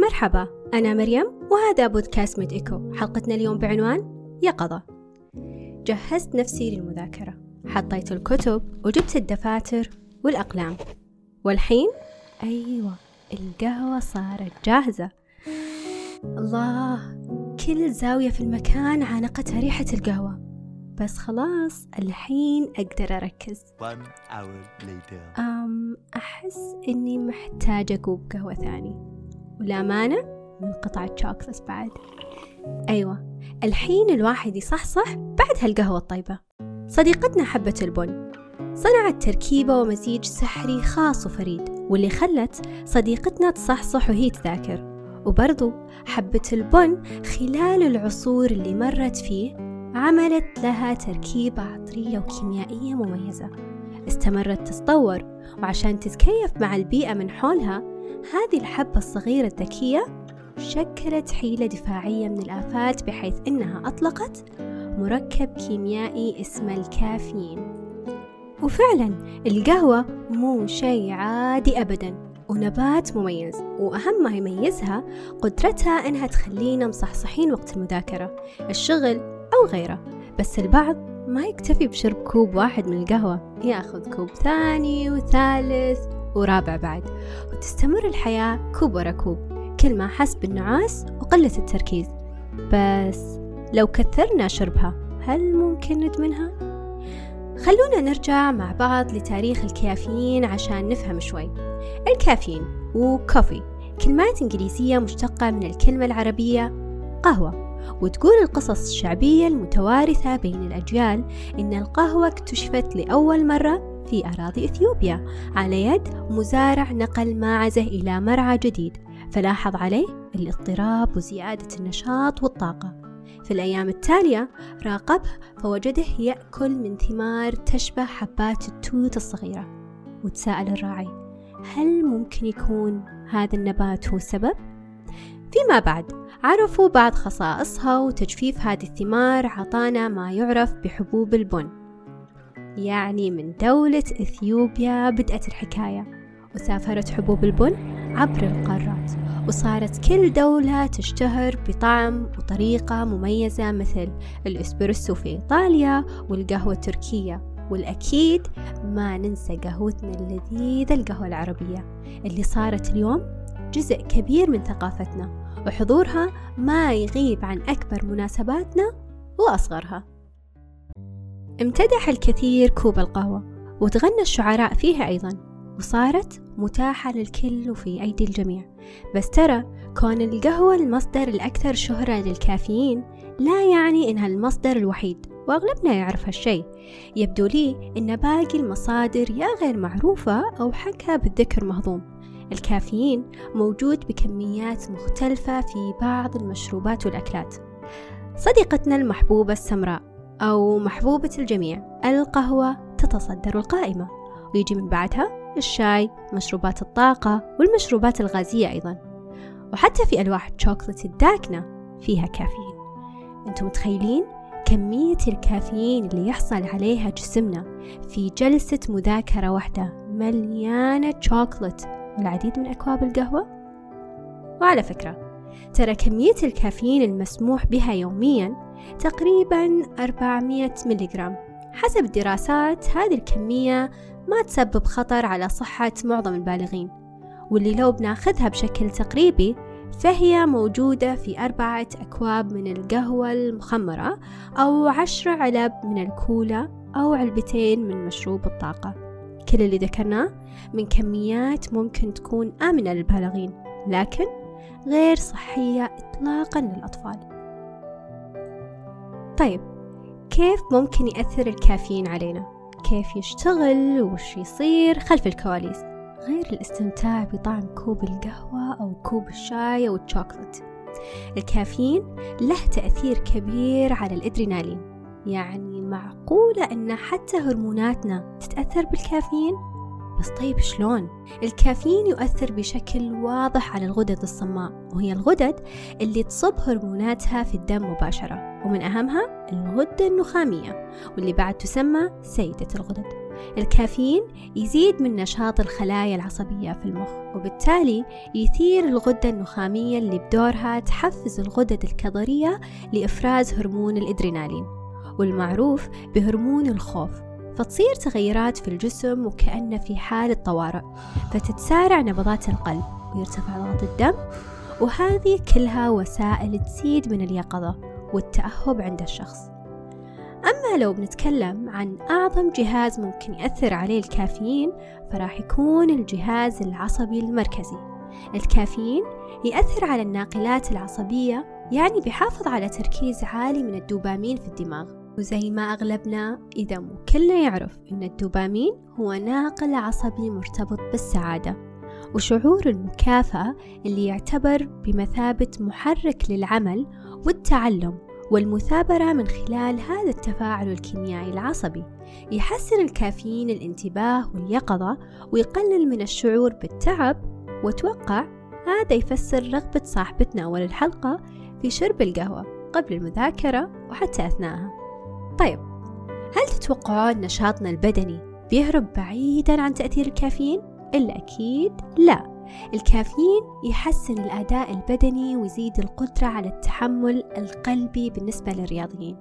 مرحبا أنا مريم وهذا بودكاست ميد إيكو. حلقتنا اليوم بعنوان يقظة جهزت نفسي للمذاكرة. حطيت الكتب وجبت الدفاتر والأقلام. والحين؟ أيوة القهوة صارت جاهزة. الله كل زاوية في المكان عانقتها ريحة القهوة. بس خلاص الحين أقدر أركز. One hour later. أم أحس إني محتاجة كوب قهوة ثاني. والأمانة من قطعة شوكلت بعد. أيوة الحين الواحد يصحصح بعد هالقهوة الطيبة. صديقتنا حبة البن صنعت تركيبة ومزيج سحري خاص وفريد واللي خلت صديقتنا تصحصح وهي تذاكر. وبرضو حبة البن خلال العصور اللي مرت فيه عملت لها تركيبة عطرية وكيميائية مميزة. استمرت تتطور وعشان تتكيف مع البيئة من حولها هذه الحبة الصغيرة الذكية شكلت حيلة دفاعية من الآفات بحيث إنها أطلقت مركب كيميائي اسمه الكافيين. وفعلا القهوة مو شيء عادي أبدا ونبات مميز وأهم ما يميزها قدرتها إنها تخلينا مصحصحين وقت المذاكرة الشغل أو غيره. بس البعض ما يكتفي بشرب كوب واحد من القهوة ياخذ كوب ثاني وثالث. ورابع بعد. وتستمر الحياة كوب ورا كوب كل ما حس بالنعاس وقلة التركيز. بس لو كثرنا شربها هل ممكن ندمنها؟ خلونا نرجع مع بعض لتاريخ الكافيين عشان نفهم شوي. الكافيين وكوفي كلمات إنجليزية مشتقة من الكلمة العربية قهوة. وتقول القصص الشعبية المتوارثة بين الأجيال إن القهوة اكتشفت لأول مرة في أراضي إثيوبيا. على يد مزارع نقل ماعزه إلى مرعى جديد. فلاحظ عليه الاضطراب وزيادة النشاط والطاقة. في الأيام التالية راقبه فوجده يأكل من ثمار تشبه حبات التوت الصغيرة. وتساءل الراعي هل ممكن يكون هذا النبات هو السبب؟ فيما بعد عرفوا بعض خصائصها وتجفيف هذه الثمار عطانا ما يعرف بحبوب البن. يعني من دولة إثيوبيا بدأت الحكاية وسافرت حبوب البن عبر القارات وصارت كل دولة تشتهر بطعم وطريقة مميزة مثل الإسبرسو في إيطاليا والقهوة التركية والأكيد ما ننسى قهوتنا اللذيذة القهوة العربية اللي صارت اليوم جزء كبير من ثقافتنا وحضورها ما يغيب عن أكبر مناسباتنا وأصغرها. امتدح الكثير كوب القهوة وتغنى الشعراء فيها أيضا وصارت متاحة للكل وفي أيدي الجميع. بس ترى كون القهوة المصدر الأكثر شهرة للكافيين لا يعني إنها المصدر الوحيد وأغلبنا يعرف هالشي يبدو لي إن باقي المصادر يا غير معروفة أو حقها بالذكر مهضوم. الكافيين موجود بكميات مختلفة في بعض المشروبات والأكلات. صديقتنا المحبوبة السمراء أو محبوبة الجميع القهوة تتصدر القائمة. ويجي من بعدها الشاي مشروبات الطاقة والمشروبات الغازية أيضا. وحتى في ألواح الشوكولاتة الداكنة فيها كافيين. أنتم متخيلين كمية الكافيين اللي يحصل عليها جسمنا في جلسة مذاكرة واحدة مليانة شوكولات والعديد من أكواب القهوة؟ وعلى فكرة ترى كمية الكافيين المسموح بها يوميا تقريبا 400 ملغرام حسب الدراسات هذه الكمية ما تسبب خطر على صحة معظم البالغين. واللي لو بناخذها بشكل تقريبي فهي موجودة في أربعة أكواب من القهوة المخمرة أو عشر علب من الكولا أو علبتين من مشروب الطاقة. كل اللي ذكرناه من كميات ممكن تكون آمنة للبالغين لكن غير صحية إطلاقا للأطفال. طيب كيف ممكن يأثر الكافيين علينا؟ كيف يشتغل وش يصير خلف الكواليس غير الاستمتاع بطعم كوب القهوة أو كوب الشاي أو الشوكولات الكافيين له تأثير كبير على الإدرينالين يعني معقولة أن حتى هرموناتنا تتأثر بالكافيين؟ بس طيب شلون؟ الكافيين يؤثر بشكل واضح على الغدد الصماء وهي الغدد اللي تصب هرموناتها في الدم مباشرة ومن أهمها الغدة النخامية واللي بعد تسمى سيدة الغدد. الكافيين يزيد من نشاط الخلايا العصبية في المخ وبالتالي يثير الغدة النخامية اللي بدورها تحفز الغدد الكظرية لإفراز هرمون الإدرينالين والمعروف بهرمون الخوف. فتصير تغيرات في الجسم وكأنه في حالة طوارئ فتتسارع نبضات القلب ويرتفع ضغط الدم وهذه كلها وسائل تزيد من اليقظة. والتأهب عند الشخص. أما لو بنتكلم عن أعظم جهاز ممكن يأثر عليه الكافيين فراح يكون الجهاز العصبي المركزي. الكافيين يأثر على الناقلات العصبية يعني بيحافظ على تركيز عالي من الدوبامين في الدماغ. وزي ما أغلبنا إذا مو كلنا يعرف أن الدوبامين هو ناقل عصبي مرتبط بالسعادة. وشعور المكافأة اللي يعتبر بمثابة محرك للعمل والتعلم والمثابرة من خلال هذا التفاعل الكيميائي العصبي. يحسن الكافيين الانتباه واليقظة ويقلل من الشعور بالتعب. وتوقع هذا يفسر رغبة صاحبتنا أول الحلقة في شرب القهوة قبل المذاكرة وحتى أثناءها طيب هل تتوقعون نشاطنا البدني بيهرب بعيدا عن تأثير الكافيين؟ إلا أكيد لا. الكافيين يحسن الأداء البدني ويزيد القدرة على التحمل القلبي بالنسبة للرياضيين.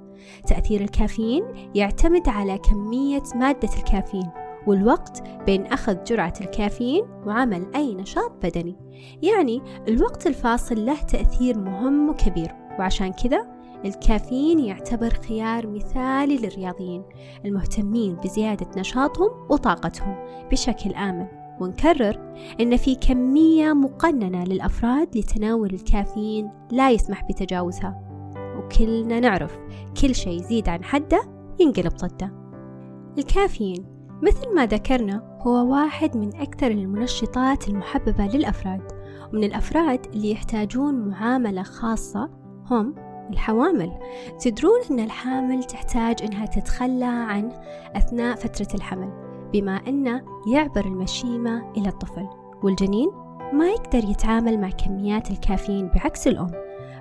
تأثير الكافيين يعتمد على كمية مادة الكافيين والوقت بين أخذ جرعة الكافيين وعمل أي نشاط بدني. يعني الوقت الفاصل له تأثير مهم وكبير وعشان كذا الكافيين يعتبر خيار مثالي للرياضيين المهتمين بزيادة نشاطهم وطاقتهم بشكل آمن. ونكرر أن في كمية مقننة للأفراد لتناول الكافيين لا يسمح بتجاوزها. وكلنا نعرف كل شيء يزيد عن حده ينقلب ضده. الكافيين مثل ما ذكرنا هو واحد من أكثر المنشطات المحببة للأفراد ومن الأفراد اللي يحتاجون معاملة خاصة هم الحوامل. تدرون أن الحامل تحتاج أنها تتخلى عنه أثناء فترة الحمل. بما أنه يعبر المشيمة إلى الطفل. والجنين ما يقدر يتعامل مع كميات الكافيين بعكس الأم.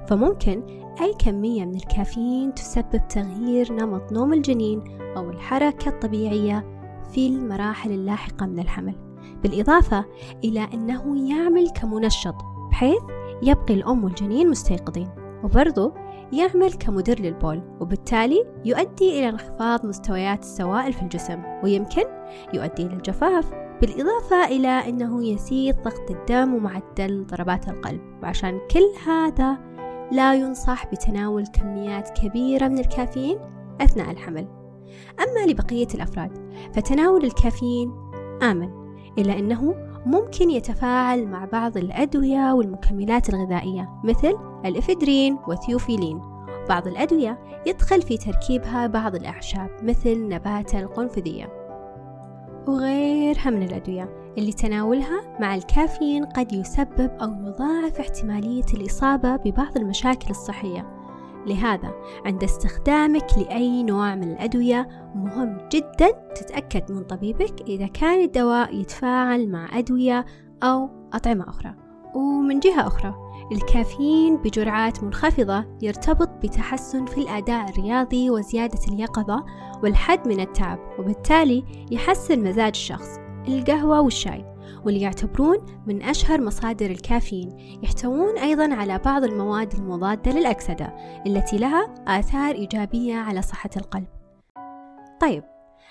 فممكن أي كمية من الكافيين تسبب تغيير نمط نوم الجنين أو الحركة الطبيعية في المراحل اللاحقة من الحمل. بالإضافة إلى أنه يعمل كمنشط بحيث يبقي الأم والجنين مستيقظين. وبرضه يعمل كمدر للبول وبالتالي يؤدي إلى انخفاض مستويات السوائل في الجسم ويمكن يؤدي إلى الجفاف بالإضافة إلى أنه يزيد ضغط الدم ومعدل ضربات القلب وعشان كل هذا لا ينصح بتناول كميات كبيرة من الكافيين أثناء الحمل. أما لبقية الأفراد فتناول الكافيين آمن إلا أنه ممكن يتفاعل مع بعض الأدوية والمكملات الغذائية مثل الإفدرين والثيوفيلين. بعض الأدوية يدخل في تركيبها بعض الأعشاب مثل نبات القنفذية. وغيرها من الأدوية اللي تناولها مع الكافيين قد يسبب أو يضاعف احتمالية الإصابة ببعض المشاكل الصحية. لهذا عند استخدامك لأي نوع من الأدوية مهم جدا تتأكد من طبيبك إذا كان الدواء يتفاعل مع أدوية أو أطعمة أخرى. ومن جهة أخرى الكافيين بجرعات منخفضة يرتبط بتحسن في الأداء الرياضي وزيادة اليقظة والحد من التعب وبالتالي يحسن مزاج الشخص القهوة والشاي. واللي يعتبرون من أشهر مصادر الكافيين يحتوون أيضا على بعض المواد المضادة للأكسدة التي لها آثار إيجابية على صحة القلب. طيب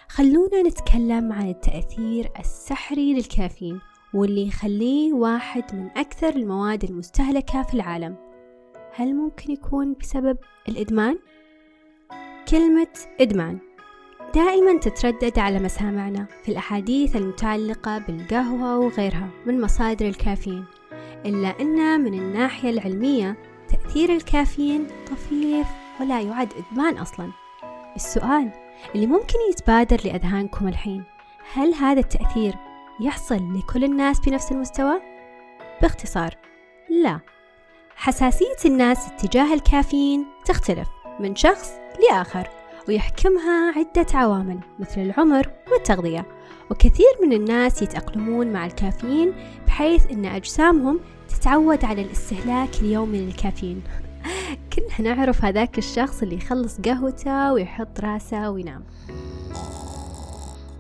خلونا نتكلم عن التأثير السحري للكافيين واللي يخليه واحد من أكثر المواد المستهلكة في العالم. هل ممكن يكون بسبب الإدمان؟ كلمة إدمان. دائما تتردد على مسامعنا في الأحاديث المتعلقة بالقهوة وغيرها من مصادر الكافيين إلا أن من الناحية العلمية تأثير الكافيين طفيف ولا يعد إدمان أصلا. السؤال اللي ممكن يتبادر لأذهانكم الحين هل هذا التأثير يحصل لكل الناس بنفس المستوى؟ باختصار لا. حساسية الناس اتجاه الكافيين تختلف من شخص لآخر. ويحكمها عدة عوامل مثل العمر والتغذية. وكثير من الناس يتأقلمون مع الكافيين بحيث أن أجسامهم تتعود على الاستهلاك اليومي للكافيين. كلنا نعرف هذاك الشخص اللي يخلص قهوته ويحط راسه وينام.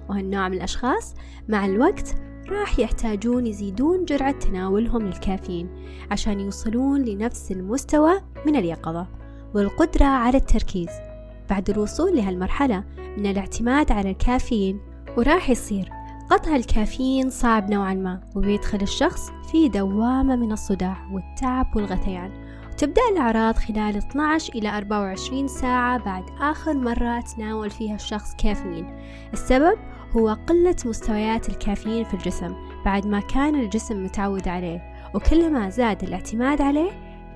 وهالنوع من الأشخاص مع الوقت راح يحتاجون يزيدون جرعة تناولهم للكافيين عشان يوصلون لنفس المستوى من اليقظة والقدرة على التركيز. بعد الوصول لهالمرحلة من الاعتماد على الكافيين وراح يصير قطع الكافيين صعب نوعا ما وبيدخل الشخص في دوامة من الصداع والتعب والغثيان. وتبدأ الأعراض خلال 12 إلى 24 ساعة بعد آخر مرة تناول فيها الشخص كافيين. السبب هو قلة مستويات الكافيين في الجسم بعد ما كان الجسم متعود عليه وكلما زاد الاعتماد عليه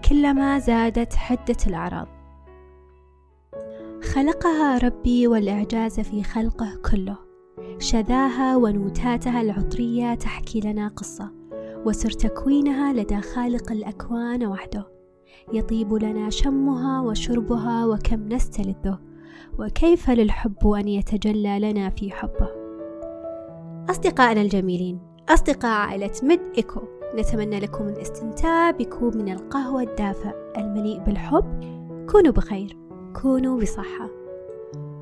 كلما زادت حدة الأعراض. خلقها ربي والإعجاز في خلقه كله. شذاها ونوتاتها العطرية تحكي لنا قصة وسر تكوينها لدى خالق الأكوان وحده. يطيب لنا شمها وشربها وكم نستلذه وكيف للحب أن يتجلى لنا في حبه. أصدقائنا الجميلين أصدقاء عائلة مد إيكو نتمنى لكم الاستمتاع بكوب من القهوة الدافئ المليء بالحب كونوا بخير. كونوا بصحة.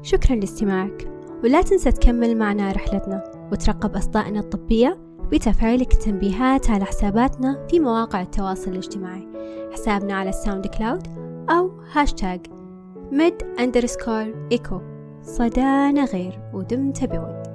شكرا لاستماعك ولا تنسى تكمل معنا رحلتنا وترقب أصدائنا الطبية بتفعيلك التنبيهات على حساباتنا في مواقع التواصل الاجتماعي حسابنا على ال SoundCloud أو hashtag Med underscore Echo. صدانا غير ودمت بود.